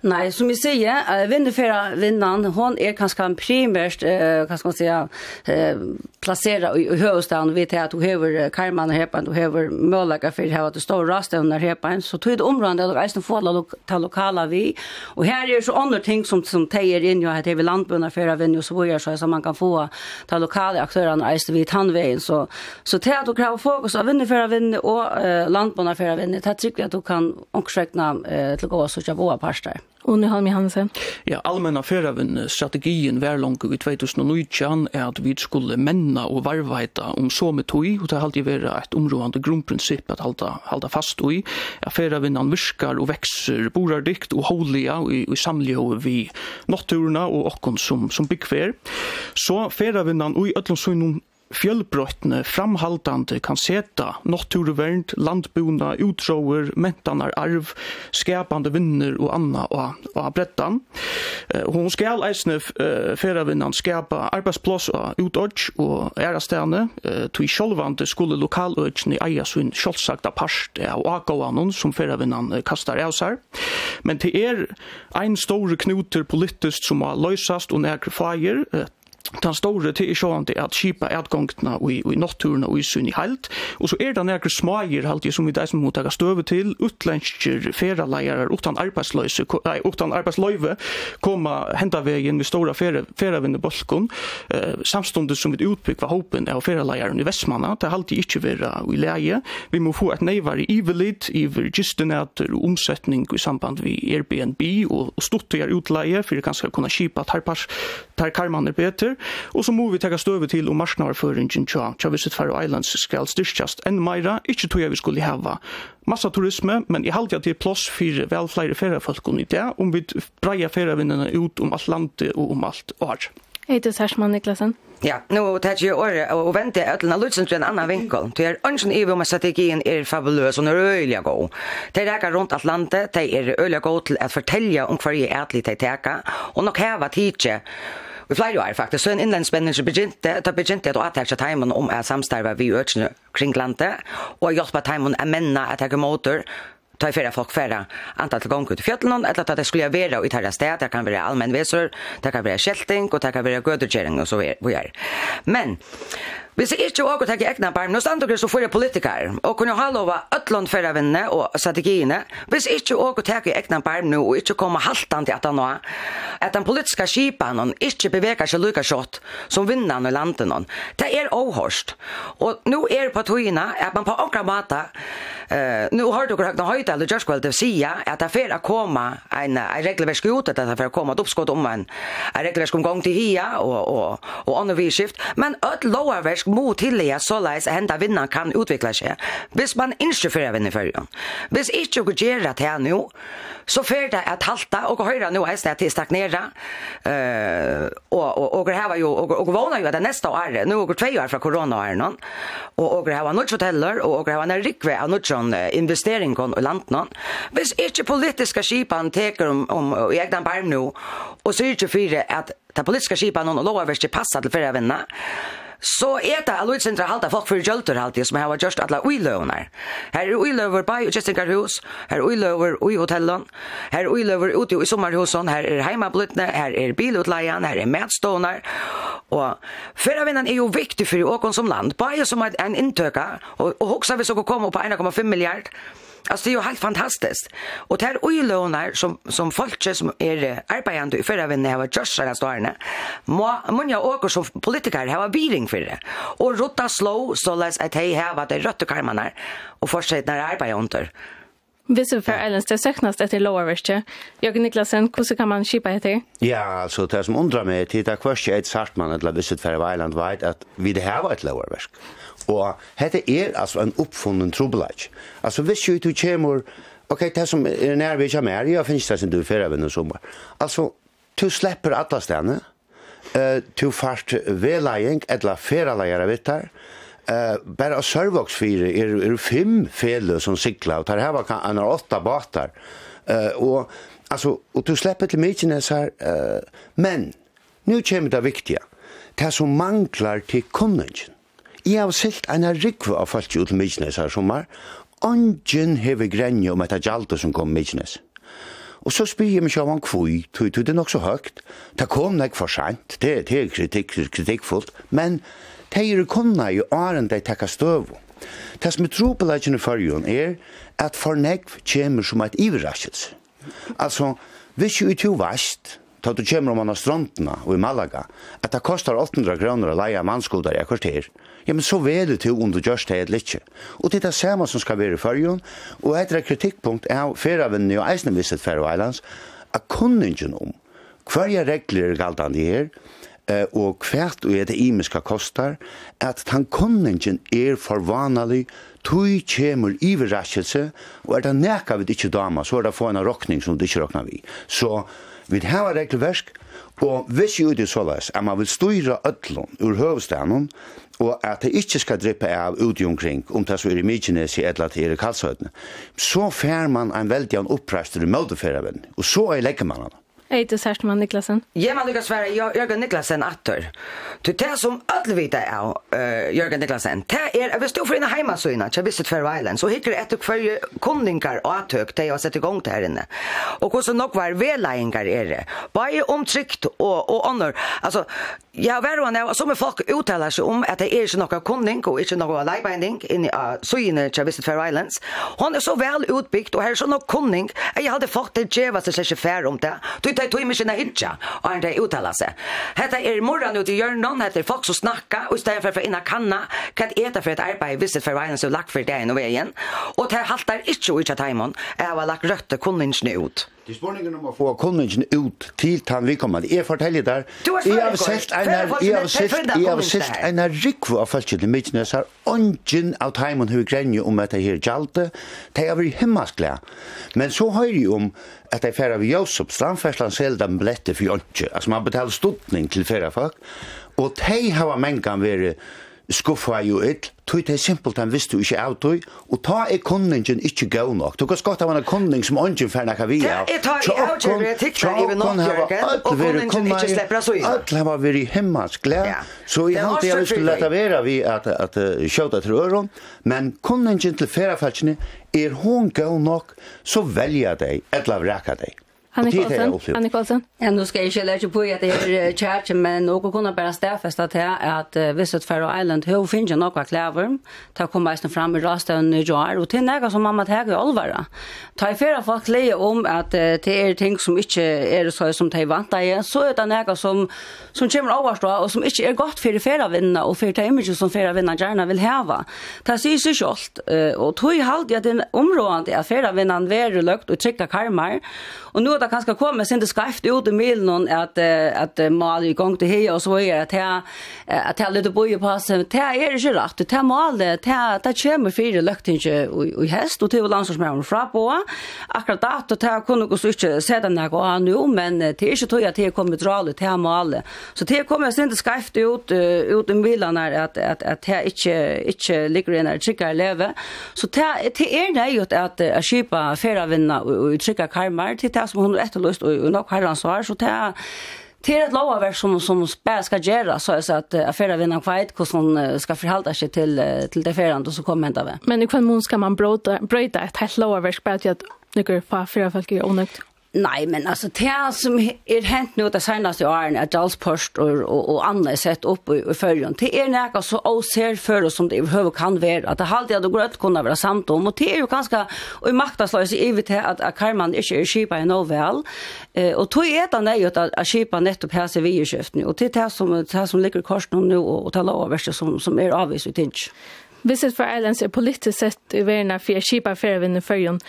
Nej, som vi säger, vinnarfära vinnaren, hon är kanske en primärt, eh, kan man säga, eh, placera i, i huvudstaden. Vi vet att du har karman här på, du har möjlighet för att ha det stort rasten här på. Så tog det området och även få ta lokala vi. Och här är så andra ting som, som tejer in, jag heter vi landbundna fära vinnare och så vidare, så, så man kan få ta lokala aktörerna även vid tandvägen. Så, så till att du kräver fokus av vinnarfära vinnare och eh, landbundna fära vinnare, det är tryggt att du kan som omkring eh, til å gå og søke våre parster. Og nu har vi Hansen. Ja, allmänna färdavn strategin var långt i 2019 er at vi skulle menna och varvaita om så med tog och det har alltid vært ett områdande grundprincip att hålla, hålla fast i. Ja, färdavn virkar och vekser borardikt og och håliga och i, i samliga vi naturerna och åkken som, som byggfer. Så färdavn og i ödlån fjellbrøttene framhaltande kan seta naturvärnd, landbona, utrower, mentanar arv, skapande vinner og anna og, og brettan. Uh, hon skal eisne uh, feravinnan skapa arbetsplats og utodge og ära uh, eh sjolvande skulle lokalöjne eia sin självsagda parst av akavan som feravinnan uh, kastar äsar. Men til er ein stor knuter politiskt som har og och när uh, den store til er sånn at kipa adgångtene og i natturen og i sunn i heilt, og så er det nærkere smager halvt som vi deisen mottaker støve til, utlensker feraleier utan arbeidsløse, nei, utan arbeidsløyve, koma henda vegin vi stora feravinne bolkon, eh, samstundet som vi utbyggva hopen av feraleieren i Vestmanna, det halvt ikkje vera i leie, vi må få et neivar i ivelid, iver gisteneter og omsetning i samband vi Airbnb og, og stuttigar utleie, for det skal kunna kipa tar, tar karmaner beter, Og så må vi taka støve til om marknavarføringen tja, tja visit Faroe Islands skal styrkjast enn meira, ikkje tog vi skulle heva massa turisme, men i halte at det er plåss for vel flere ferrafolkon i det, om vi breia ferravinnene ut om alt landet og om alt år. Hei, du Sersman Niklasen. Ja, nu tar jag året och väntar att lämna lutsen till en annan vinkel. Det är önsen i om strategin är fabulös och öliga gå. Det räcker runt Atlantet, det är öliga gå till att fortälja om varje ätligt det täcka. och nog häva tidsje i flere år faktisk. Så en innlandsmänniska begynte, da begynte jeg å atterkje teimen om å samstarve vi økene kring landet, og hjelpe teimen å menne at jeg motor, ta i färra folk färra antall til gang ut i fjøtlen, eller at det skulle være i tære sted, det kan vara allmänvisor det kan være kälting og det kan være gödutgering og så videre. men Vi ser ikke åker til egna barm, nå stand dere så fyrir politikere, og kunne ha lov av lova for å vinne og strategiene. Vi ser ikke åker til egna barm nå, og ikke komme haltan til at han nå, at den politiske skipen ikke beveger seg lykka sjått som vinner i landet nå. Det er overhørst. Og nå er det på togene at man på akkurat måte, uh, nå har dere høyta høyta eller jørskveld til sida at det fyrir å komme en, en regelverk ut, at det fyrir å komme et oppskott om en, en regelverk om omgang til hia og, og, og, og andre vidskift, men öll lovarversk faktisk må så såleis at henda vinnan kan utvikla seg, hvis man ikke fyrir vinner fyrir. Hvis ikke dere gjør det her nå, så fyrir det at halta, og høyre nå eisen at de stagnera, uh, og, og, og, og, jo, og, og vana jo at det neste året, nå går två år fra korona-åren, og og hava nødt hoteller, og og var en rikve av nødt investeringen i landet. Hvis ikke politiska skipan teker om, om, om egnan barm nå, og sier ikke fyrir at den politiska skipan og lovarverste passa til fyrir vinna, så er det alle utsindre halda folk for gjølter halde som har gjørst alle uiløvner. Her er uiløver bei og kjestingarhus, her er uiløver ui hotellon, her er uiløver ute i sommerhusen, her er heimablutne, her er bilutleian, her er medstånar, og ferravinnan er jo viktig for åkon som land, bare som en inntøka, og, og hoksa vi så kom opp på 1,5 milliard, Alltså det är ju helt fantastiskt. Och det här ojlånar som, som folk som är arbetande i förra vänner har gjort sig här åren. Många åker som politiker har biring för det. Och rotta slå så läs att hej här var det och karmarna och fortsätter när arbetar under. Visst är för Ellens det söknas till lovarverste. Jag och Niklasen, hur kan man skipa heter? Ja, alltså det som undrar mig är att det är kvart ett sartman eller visst för Island vet att vi det här var ett lovarversk. Og hette er altså en oppfunnen trobelage. Altså hvis jo du kommer, ok, det som er nær vi kommer her, jeg finnes det som du fyrir av sommer. Altså, du slipper alle stedene, uh, du fart veleiing, eller feraleier av vittar, Eh uh, bara Sörvox 4 är er, er fem fel som cyklar og det här var kan en åtta båtar. Eh uh, och alltså och du släpper till mycket så här eh uh, men nu kommer det viktiga. Det som manglar till kunnigen, Jeg har silt en rikve av folk ut til Mykines her sommer. Ongen hever grenje om etter gjaldet som kom Mykines. Og så spyr jeg meg sjåan kvui, tog det nok så høgt. Det kom nek for sent, det, det er kritikk, kritikkfullt, men det er kunna jo åren de tekka støv. Det som er tro tropelagen i fyrjon er at for nek kommer som et iverraskelse. Altså, hvis jo ikke vast, ta du kommer om man har strontena og i Malaga, at det kostar 800 kroner å leia mannskoder i kvarter, ja, men så veler til om du gjørst det eller ikke. Og det er det samme som skal være i fyrjon, og etter et kritikkpunkt er ferravennene og eisne visset Faroe Islands, at kunningen om hverja regler er galtande her, og hvert og er det imiska kostar, at han kunningen er forvanalig, tui kjemur iverraskelse, og er det nekka vi ikke dama, så er det få en rokning som du ikke rokna vi. Så vi har regelversk, Og hvis jo det såleis, at man vil styra ötlun ur høvestanen, og at det ikke skal drippe av ute omkring, om det så er i Mykines i eller til i Kalsøyden, så fær man en veldig opprester i møteferven, og så er legger man han. Hej, det är Särstman Niklasen. Ja, man lyckas jag Jörgen Niklasen attor. Du tar som alla är uh, Jörgen Niklasen. Det är vi står för en hemma till Visit Fair Island så hittar ett och för kundingar och att högt det jag sätter igång där inne. Och också nog var välaingar är det. Bara omtryckt och och annor. Alltså jag var och när som folk uttalar sig om att det är inte några kunding och inte några livebinding in i uh, så inne jag Fair Islands. Hon är så väl utbyggt och här är så några kunding. Jag hade fått det jävla så sig fär om det. Du det tog mig sina hitcha och han det uttala sig. Hetta är morran ut i hjörnan heter folk som snacka och istället för för inna kanna kan äta för ett arbete visit för varje så lagt för det och vägen. Och det haltar inte ut i timon. Jag har lagt rötter kunnings ut. Det spørningen om å få kunningen ut til han vi kommer. Jeg forteller der, jeg har sett en her, jeg har sett, jeg har sett en her rikvo av falskjøttet i Midtnes her, ongen av teimen hur grenje om dette her gjalte, det har vi himmelsklare. Men så høyre jeg om, at det färra vi Josop selv den biljetter for jonche. Altså, man betaler stotning til ferdig folk. Og de har mänkan vært skuffa jo ett tog det simpelt han visste ikke av tog, og ta er kunningen ikke gøy nok. Du kan skott av en kunning som ånden fer nekka vi av. Ja, jeg tar i avgjør, jeg tikkar i vi nå, Jørgen, og kunningen ikke slipper oss inn. Alt har vært i himmels gled, så jeg halte jeg skulle lette være vi at, at uh, kjøta til øren, men kunningen til ferrafeltsene er hun gøy nok, så velja deg, eller vreka deg. Annik Olsen. Annika Olsen. Ja, nu ska jag inte lägga på att det är church men något kunna bara stäffesta till att Visit Faroe Island hur finns några kläver. Ta komma isen fram i rasten i jar och till några som mamma tar i allvara. Ta i flera folk leja om att det är ting som inte är så som de vant dig så är det några som som kommer överstå och som inte är gott för flera vinna och för det image som flera vinna gärna vill häva. Ta sig så skolt och tog halt jag den området att flera vinnan värre lukt och trycka karmar. Och nu det kanskje komme sin det skreft ut i milen at, at mal i gang til her og så er at her at her litt bøye på seg det er ikke rett det er mal det det kommer fire løktinge i hest og til landslagsmæren fra på akkurat det det er kunne så ikke se den jeg går nå men det er ikke tog at det er kommet drale det er mal så det kommer sin det skreft ut ut i milen at at at det ikke ikke ligger i en trykker leve så det er det jo at skipa ferdavinna og trykker karmar til det som hun som er etterløst og, og nok han svar, så det Det är ett lovverk som, som bara ska göra så att, att affärer vinner kvitt hur hon ska förhålla sig till, till det färande och så kommer hända det. Men i kvann mån ska man bröta, bröta ett helt lovverk bara till att några få fyra folk är onökt? Nej, men alltså det som är er hänt nu det senaste åren är Charles Post och och, och andra sett upp i, i förgrund. Det är näka så oser för oss som det behöver kan vara att det alltid hade gått kunna vara samt om och det är ju ganska och i maktaslös i vet att att Karman är skipa i novel. Eh och tog är det nej att att skipa nettopp här så vi köpt nu och det är det som det som ligger kors nu och, och tala över som som är avvis ut inte. Visit for Islands er politisk sett i verden for kjipa i førjon,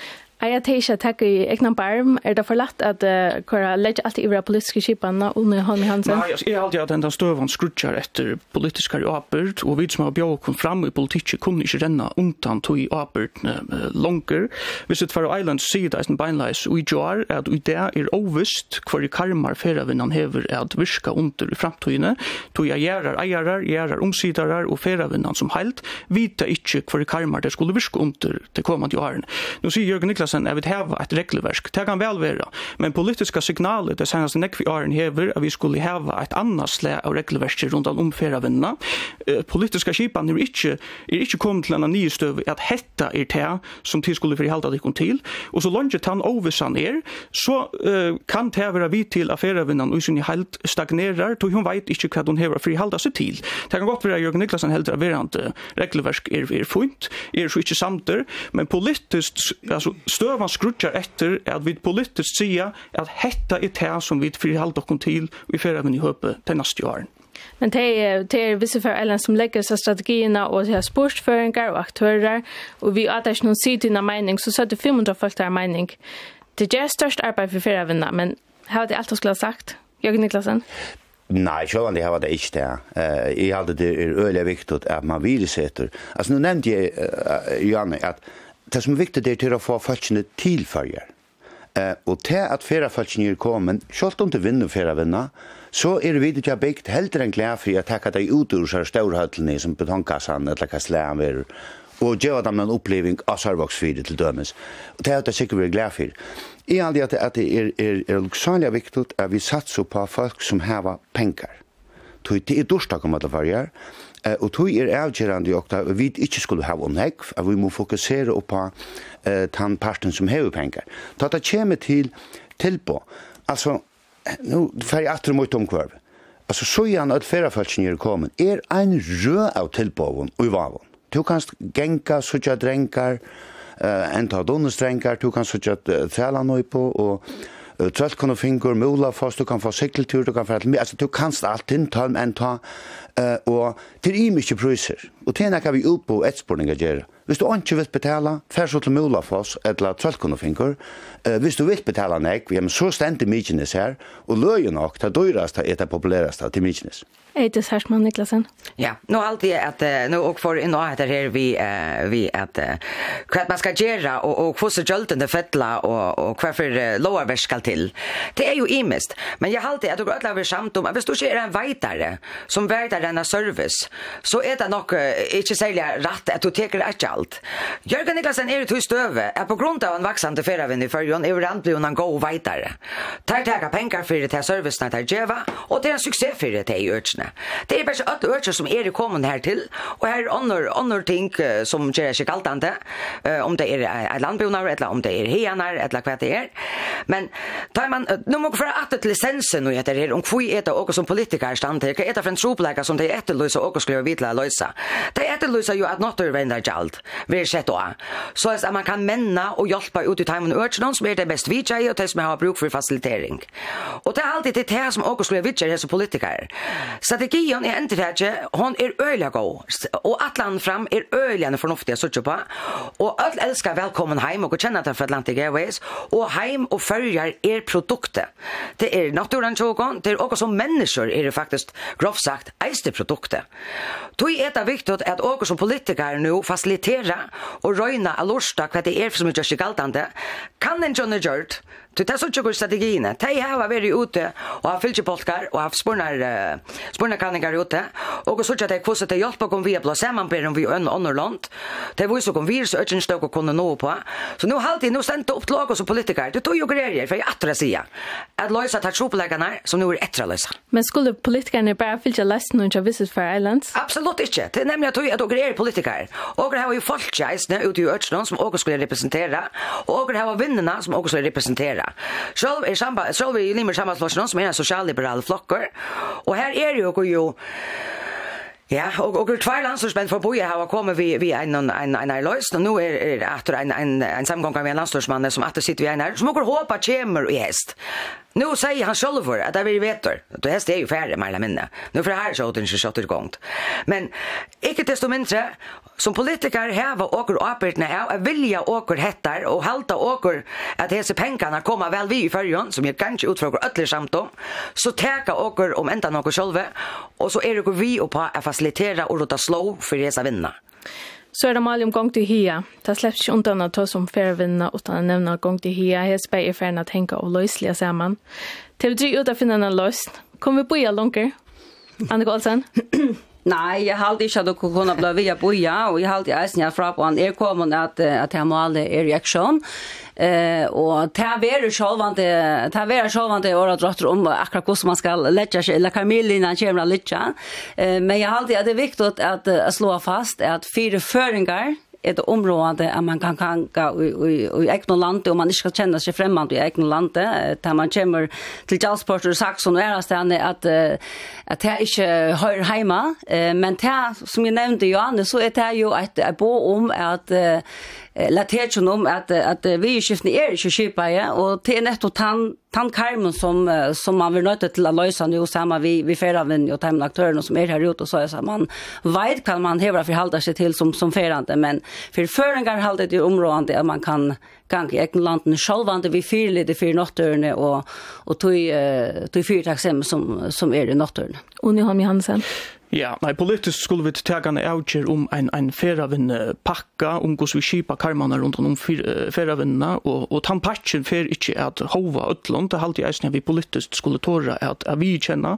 Er jeg tenkje at takk i egna barm, er det forlatt at uh, kora legge alt i ivra politiske kipanna under hånd i hansen? Nei, jeg er alltid at den støvan skrutjar etter politiske apert, og vi som har bjåk kom fram i politikk kunne ikke renna undan tog i apertene uh, langer. Hvis et Faroe Island sier det eisen beinleis, og i jar at i det er ovist hver i karmar feravinnan hever at virka under i framtøyene, tog jeg gjerar eiarar, gjerar omsidarar og feravinnan som heilt, vita ikkje hver i karmar det skulle virka under til kommande åren. Nå sier Jørgen Niklas sen är vi ha ett regelverk. Det kan väl vara. Men politiska signaler det senaste näck vi är hever att vi skulle ha ett annat slä av regelverk runt om omfära vänna. Politiska skipan är inte är inte kommit till en ny stöv att hetta är det som till skulle förhålla dig kom till och så långt han oversan är så kan det vara vi till affärsvinnan och sin helt stagnerar då hon vet inte vad hon har förhålla sig till. Det kan gott vara Jörgen Niklasen helt averant regelverk är är fint är så inte samter men politiskt alltså støvan skrutjar etter at vi politisk sier at hetta er det som vi frihalder okkur til vi fyrir i høpe til neste åren. Men det er, det er visse for ellen som legger seg strategierna og det er sportsføringar og aktører og vi at det er noen sidina mening så søtter 500 folk der mening. Det er størst arbeid for fyrir vinna, men har det alt du skulle ha sagt, Jørgen Niklasen? Nei, sjølvan det har det ikke det. Uh, jeg hadde det er øyelig viktig at man virusetter. Altså, nå nevnte jeg, uh, Janne, at det som er viktig er til å få falskene til farger. Eh, og til at fera falskene er kommet, selv om det vinner fera vinner, så er det vi ikke bygd heller enn glede for å takke deg ut ur seg størhøtlene som betonkassen eller hva slæren vi er, og gjøre dem en oppleving av sarvaksfyret til dømes. Og det er det sikkert vi er glede for. I all det at det er, er, er luksalig viktig at vi satser på folk som har penger. Det er dorsdag om alle farger, Eh, og tog er avgjerande jo at vi ikke skulle ha nekv, at vi må fokusere på eh, den parten som hever penger. Da det kommer til tilpå, altså, nu fer jeg atter mot omkvarv. Altså, så gjerne at ferrafelsen er kommet, er en rød av tilbåven og vavon. Du kan genka, suttja drenkar, uh, enta dunestrenkar, du kan suttja uh, træla nøy på, og trølt kan du fingur, mula fast, du kan få sikkeltur, du kan få altså du kanst alt inn, ta en ta, uh, og til i mykje pryser. Og til kan vi utbo etsporninga gjerra. Hvis du ikke vil betala, fær så til mula fast, eller trølt kan du. Uh, hvis du vil betala nek, vi har så stendt i mykines her, og løy nok, det dyrast, det er det populærast til. Eitis Hersman Niklasen. Ja, nu alltid är att nu och för in heter här vi vi att kvart man ska göra och och få så jolten det fettla och och kvar för väsk ska till. Det är ju imist. men jag alltid att gå ödlar vi samt om att du ser en vidare som vidare denna service så är det nog inte sälja rätt att du tar ett allt. Jörgen Niklasen är det hur stöve är på grund av en växande färdvind i förjon överallt blir en gå vidare. Tar tacka pengar för det här servicen att ge och det är en succé för det i öknen det. Det er bare alle øker som er kommet her til, og her er andre ting som gjør seg galt an det, om det er en landbjørner, eller om det er hener, eller hva det er. Men tar man, nå må vi få at det lisensen og heter her, om hvor er det også som politikere stand til, hva er det for en tropleger som det er etterløse og skulle være videre løse. Det er etterløse jo at nåttervenner vi vil sett også. Så at man kan menne og hjelpe ut i timen økene, som er det best vidtje, og det som har bruk for fasilitering. Og det er alltid det som også skulle være som politiker. Strategien er inte her, hon er øyla god, og atlan fram er øyla enn fornuftig å på, og öll älskar velkommen heim og kjenner att for Atlantic Airways, og heim og følger er produktet. Det er naturen tjogon, det er okkur som mennesker er det faktisk grovt sagt eiste produktet. Tui er det viktig at okkur som politikar nu facilitera og røyna alorsta hva det er som er gjerst galtande, kan en Johnny Gjørt, Det er sånn ikke strategiene. De har vært ute og har fylkjepolkar og har spurnarkanningar ute. Og så ikke at de kvosset til hjelp og kom via blå om vi ønne under land. De viser kom virus og ikke støk og kunne nå på. Så nå har jeg, nå sendte opp til oss som politiker. Det tog jo greier, for jeg atre sier. At løysa tar tropeleggarna som nå er etter løysa. Men skulle politikerne bare fylkja lesten og ikke visit for islands? Absolutt ikke. Det er nemlig at jeg tog greier politiker. Og det var jo folkjeisene ute i Øtsland som også skulle representera. Og det var vinnarna som også skulle representera vera. Själv är samba, själv är limer limmer sammanslåsningen som är en socialliberal flokker. Och här är ju ju Ja, og og tvær landslagsmenn for boje har komið vi vi ein ein ein ein løysn og no er er aftur ein ein ein samganga við som sum aftur vi ein her, som okkur håpa kemur i hest. Nu säger han själv för att det vill veta. Det här är ju färre med alla minne. Nu för det här så åt inte kött igång. Men icke desto mindre, som politiker häva åker åpertna av att vilja åker hettar och halta åker att hese pengarna kommer väl vi i färjan som jag kanske utfrågar ödler samt om. Så täka åker om ända något själva och så är det vi och på att facilitera och låta slå för resa vinna. Så er det mali om gong til hia. Det slipper ikke undan at ta som færvinna utan å nevna gong til hia. Jeg spør jeg færna tenka og løslige sammen. Til vi ut av finna en løysn. Kom vi boja Lunker? Anne Olsen? Nei, jeg halte ikke at du kunne bli via boja, og jeg halte eisen fra på han er kommet at, at jeg maler er reaksjon. Eh och ta vara självande ta vara självande och att dra om akkurat hur man ska lägga sig eller Camille innan kommer lägga. Eh men jag har att det är viktigt att, att slå fast att fyra föringar ett område att man kan kan gå i i egna landet och man inte ska känna sig främmande i egna landet där man kommer till Jalsport och Saxon och är där att att det inte hör hemma men det som jag nämnde ju annars så är det ju att bo om att latert tetjon om at, at vi skiftene er ikke kjipa, ja, og det er nettopp tann, tann karmen som, som man vil nøyte til å løse nå sammen vi, vi ferdaven og teimen aktørene som er her ute, og så er det man vet hva man hever forhalda seg til som, som ferande, men for føringar halde det området at man kan gang i egen landen sjálvande vi fyrlig det fyr nattørene og, og tog, uh, tog fyrtaksem som, som er i nattørene. Unni Holm Johansen. Ja, nei, politisk skulle vi tega en avgjør om en, en feravinne pakka, om gos vi kipa karmanar rundt om feravinnene, og, og tan patchen fer ikkje at hova utlån, det halte eisne vi politisk skulle tåra at, at vi kjenna,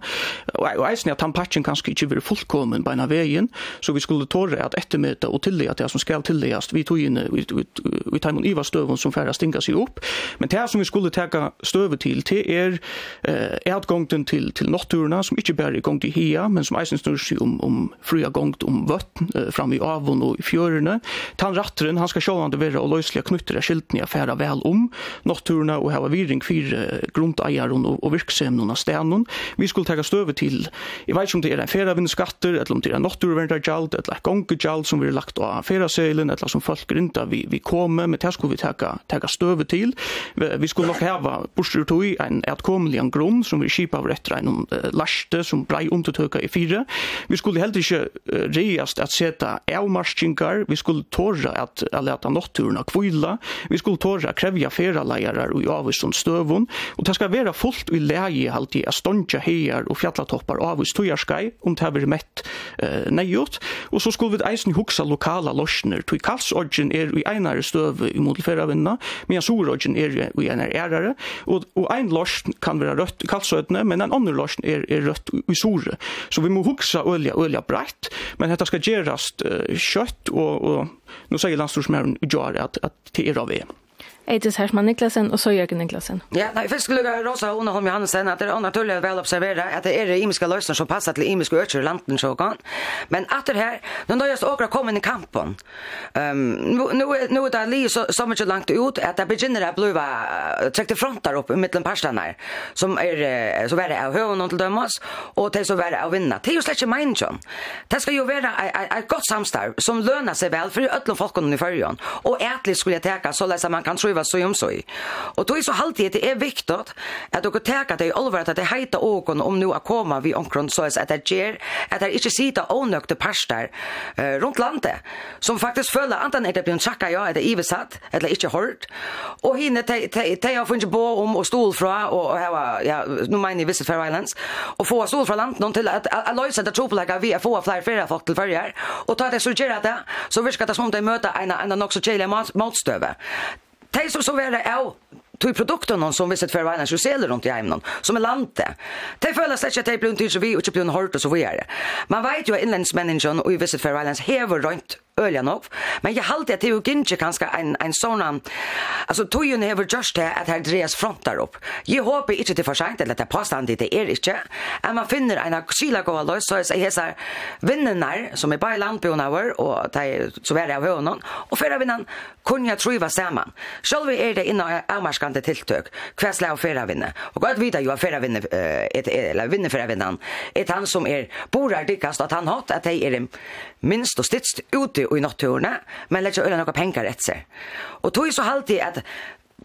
og eisne at tan patchen kanskje ikkje vil fullkommen beina veien, så vi skulle tåra at ettermøte og tillega det som skal tillegast, vi tog inn, vi, vi, vi, tar iva støvun som færa stinga seg opp, men det som vi skulle tega støvet til, det er, eh, at gongten til, til natturna, som ikkje bare er gongt i hia, men som eisne snur kursi om, om fria gongt om vøtten eh, fram i avon og i fjørene. Tan ratteren, han skal sjå være og løyslige knutter av skiltene jeg færa vel om nokturna og hava viring for grunteieren og, og virksemnen av stenen. Vi skulle tega støve til, jeg vet ikke om det er en færavinnskatter, eller om det er en nokturverndaggjald, eller en gongegjald som vi har lagt av færaseilen, eller som folk grinta vi, vi kommer, men det skulle vi tega, tega støve til. Vi, vi skulle nok ha bortsett ut en etkomlig grunn som vi kipar etter en uh, laste som brei undertøka i fire. Vi skulle heller ikke reiast at seta avmarskingar, vi skulle tåra at, at leta notturna kvila, vi skulle tåra at krevja feralegarar og avvist støvun, og det skal være fullt i leie halti a stondja heiar og fjallatoppar avvist tøyarskai, om det har vært mett uh, neiot, og så skulle vi eisen hugsa lokala lorsner, tog kalsorgen er i einare støv i modelferavinna, men sorgen er i einare erare, og, og ein losn kan være rødt i men en annan losn er, er rødt i sore. Så vi må hugsa olja olja brett men detta ska göras uh, kött och och nu säger landstorsmären gör att att det är av er. Eitis Hersman Niklasen og så Jørgen Niklasen. Ja, nei, først skulle jeg råse Ona Holm Johansen at det er naturlig vel observere at det er imiske løsner som passer til imiske økker i landen så kan. Men at det her, nå nøyest det kommer inn i kampen. Um, nå, nå er det li så, så mye langt ut at det begynner å bli trekt i frontar opp i midten parstene her, som er så verre av høvene til dømes, og til så verre av vinna. Det er jo slett ikke meningen. Det skal jo være et godt samstarv som løner seg vel for ødelen folkene i førjen, og etlig skulle jeg teka så lese man kan tro løyva så om så. Och då är så alltid det är viktigt att dere teka det i allvar att det heter åkon om nu a komma vi omkron så att det ger att det inte sitta onøkte parstar uh, runt landet som faktiskt följer antan att det blir tjekka ja, er det ivesatt, eller inte hört. Och hinner te, te, te har funnet bo om och stol fra och, og heva, ja, nu menar jeg Visit Fair Islands och få stol från landet till att jeg løysa det tropelega vi får fler flere folk till fyrjar och ta det så ger det så virka det som de möta en, en också så kjellige Det som så värre är tog produkten någon som visst för varandra så säljer runt i hemmen som är lante. Det fölas sig att det blir inte så vi och inte blir hårt och så vidare. Man vet ju att inlandsmänniskan och i visst för varandra häver runt øyla nog. Men jag halte at det jo inte kanskje en, en Alltså altså togjen never just det att här dreies frontar upp. Jag hoppas inte det för sent, eller det passar inte det är inte. Men man finner en skila gåa lös, så jeg hesar vinnenar, som är bare landbjona vår, och de, så er det av høyene, og fyrir vinnan kunne jeg truva samman. Själv är det innan avmarskande tilltök, hva slag av förra vinne. Och gott vita att förra vinna ett eller vinna förra vinnan, Ett han som är borar dikast, han har att det är minst och stitst ute i natturene, men lett ikke øyne noen penger etter. Og tog så alltid at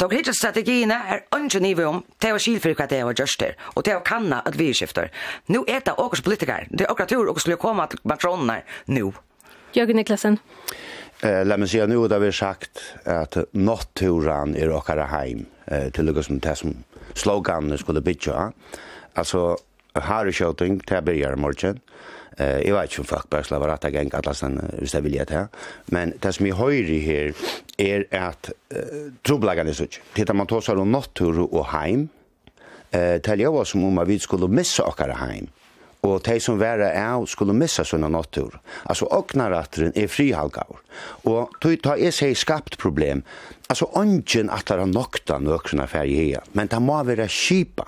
de hittar strategiene er ønsken nivå om til å skilfyr hva det var gjørster, og til å kanna at vi skifter. Nå er det också politikere, det er också tur, og skulle komme til Macroner nå. Jørgen Niklasen. Eh, la meg si at nå har vi sagt at natturen er åkere heim, eh, til det som det som sloganet skulle bytja. Altså, her er kjøting, det er byrjar morgen, Eh, jag vet inte om folk bara skulle vara rätt gänga alla sen, hvis jag vill ge det Men det som jag hör i här är att eh, är så. Tittar man tar sig om natur och heim. Eh, tälja var som om vi skulle missa åkare heim og de som være av skulle missa sånne natur. Altså, åknaratteren er frihalgaur. Og tog ta er seg skapt problem. Altså, ånden at det er nokta nøkrona færg her, men det må være skipa.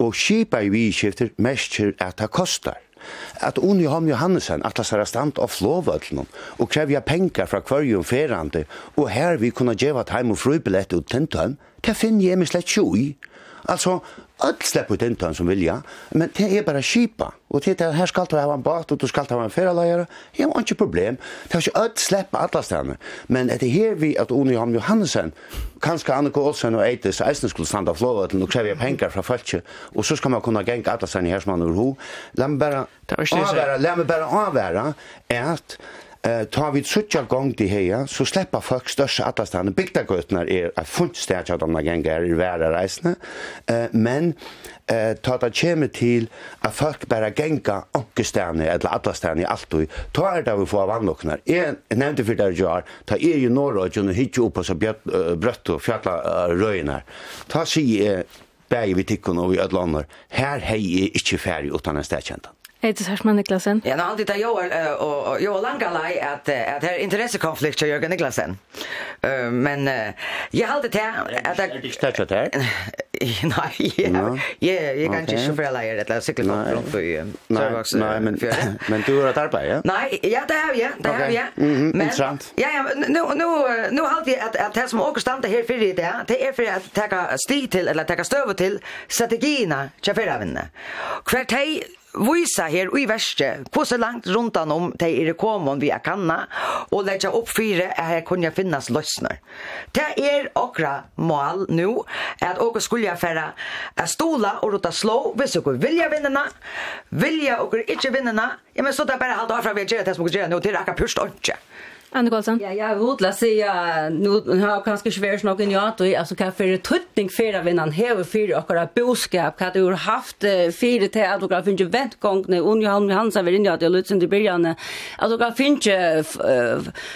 Og skipa i vidskifter mest at det kostar at Uni Holm Johannesen atlas er stand av flåvøtlen og krevja penger fra kvørjum ferande og her vi kunne geva heim og frubilett og tentan, det finn jeg meg slett ikke i. Altså, öll slepp ut intan som vilja, men det er bara skipa. Og det er her skal du ha en bat, og du skal ha en ferralajare, ja, og ikke problem. Det er ikke öll slepp alla stedene. Men det är her vi at Oni Johan Johansen, kanskje Anniko Olsen og Eitis, eisen skulle standa av flåvetlen og krevja pengar fra folket, og så skal man kunna genga alla stedene her som han ur ho. La meg bara avværa, la meg bara avværa, at Eh, tar vi sucha gong til heia, så sleppa folk størst atlastan. Bygdagøtnar er a funt stedja av denne gengar er i vera eh, men eh, ta det kommer til at folk bare genga onkestene eller atlastene i alt og ta er det vi får vannlokner jeg nevnte for det jar, ta er jo norra og hun hittir opp og så brøtt og fjalla røyner ta sig jeg bæg vi tikkun og vi ødlander her hei ikki ikke ferdig utan en stedkjentan heter Sersman Niklasen. Ja, nu alltid där jag och jag langa lei att att det är intressekonflikt med Jörgen Niklasen. Uh, men jag hade det att jag inte touchat det. Nej. Ja, jag kan inte själv lära det där cykla i för så Nej, men men du har arbetat, ja? Nej, ja det har jag, det har jag. Men intressant. Ja, ja, nu nu nu har alltid att att det som också stannar här för det där, det är för att ta stil till eller ta stöv till strategierna, cheferna. Kvart hej visa her i verste hvordan langt rundt han om de er kommet vi kanna og legge opp fire at her kunne finnes løsner. Det er okra mål nå, at dere skulle færa at stola og rota slå hvis dere vilja vinnena vilja dere ikke vinnena ja men så det er bare halvt av fra vi gjør det som dere gjør nå til akkurat pyrst ikke. Anne Karlsson. Ja, jag vill la säga nu har kanske svårt nog en jag då alltså kan för tröttning för att vinna här för och våra boskap kan du haft för det att du kan ju väntgång när Unge Johan Hansa vill inte att det lutsen till början alltså kan finns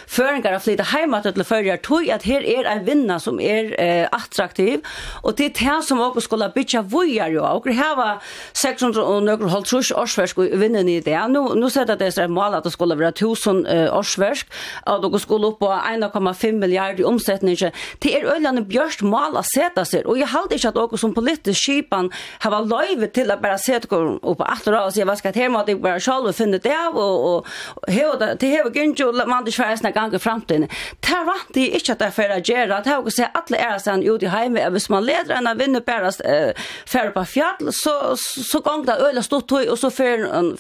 föringar att flytta hemåt till förra tog att här är en vinna som är attraktiv och det är det som också skulle bitcha vojar ju och här 600 och några halvtrus årsverk vinner ni det nu nu sätter det sig mål att det skulle vara 1000 årsverk at dere skulle opp på 1,5 milliarder i omsetning. Det er øyne bjørst mal å sette seg, og jeg halte ikke at dere som politisk skipan har vært løyve til å bare sette dere opp på alt og si, hva skal jeg måtte jeg bare selv finne det av, og, og har det ikke gynnjo, man ikke være snakk gang i fremtiden. Det er vant det ikke at det er for å gjøre, det har dere sett alle er sen ut i heime, hvis man leder en av vinner bare uh, på fjall, så, så gong det øyne stort tøy, og så fer en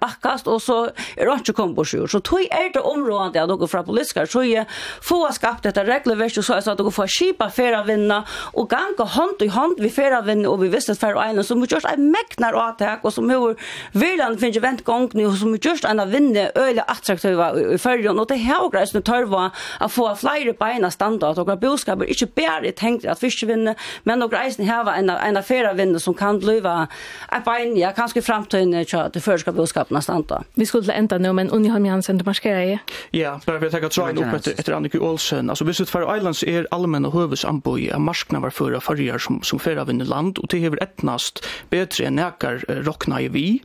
bakkast, og så er det ikke kommet på sjur. Så tøy er det området, og og fra politiske sjøye, få skapt dette regleverk, og så er det at dere får skipa ferievinna, og ganga hånd i hånd vi ferievinna, og vi visste fer og ene, som har gjort en meknar avtak, og som har virkelig finnes vent gongene, og som har gjort en av vinne øyelig attraktiva i førjen, og det har og reisende tørva å få flere beina standa, at dere boskaper ikke bare tenkt at fiskevinne, men dere reisende hava en, en av ferievinne som kan bliva et bein, ja, kanskje framtøyne til førskap boskapene standa. Vi skulle enda nå, men Unni Holm Jansen, du marskerer i? Ja, bara vi tar tråden upp efter efter Annika Olsen. Alltså visst för Islands är allmänna hövusamboje av marknader förra förra som som förra vinner land och det hever etnast bättre än näkar rockna i vi.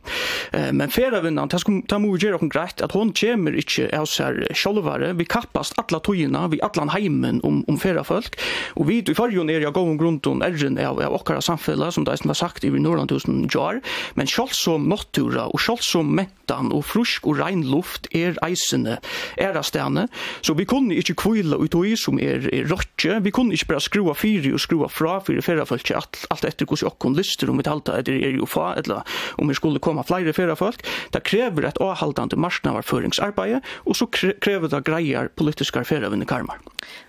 Men förra vinnaren tas ta mer göra kon grätt att hon kommer inte alls här självare. Vi kappast alla tojina, vi alla heimen om om förra folk och vi i förjon ner jag går om grundton ärgen av av och samfälla som det var sagt i Norrland tusen jar. Men själv som natura och själv som mentan och frisk och rein luft är eisene är stene. Så vi kunne ikke kvile ut i som er, er rotje. Vi kunne ikke bare skrua fyri og skrua fra fyri ferrafolk alt, alt etter hvordan okkon lyster om vi talte at det er jo fa, eller om vi skulle komme flere ferrafolk. Det krever et avhaldande marsnavarføringsarbeid, og så krever det greier politiske ferravinne karmar.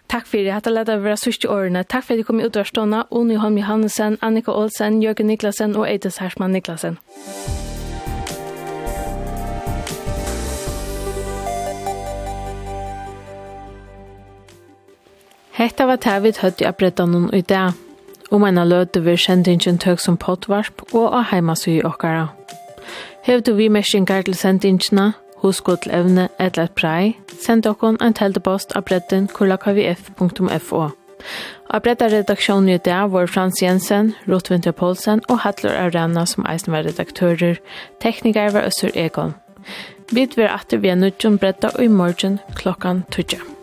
Takk for det. Hatta leder vera sørste årene. Takk for at du kom ut av stående. Oni Holm Johansen, Annika Olsen, Jørgen Niklasen og Eides Hersman Niklasen. Hetta var tær við hatti høyde bretta nun í dag. Um en løte við sendingin tøk sum potvarp og av í okkara. Hevur du við meshin til sendingina, husk til evne eller prei, send okkon en teltepost av bretten kullakvf.fo. Av bretta redaksjonen i dag var Frans Jensen, Rotvinter Poulsen og Hattler Arena som eisen var redaktører. Teknikar var Øssur Egon. Vi vil atter vi er nødgjom bretta og i morgen klokkan 12.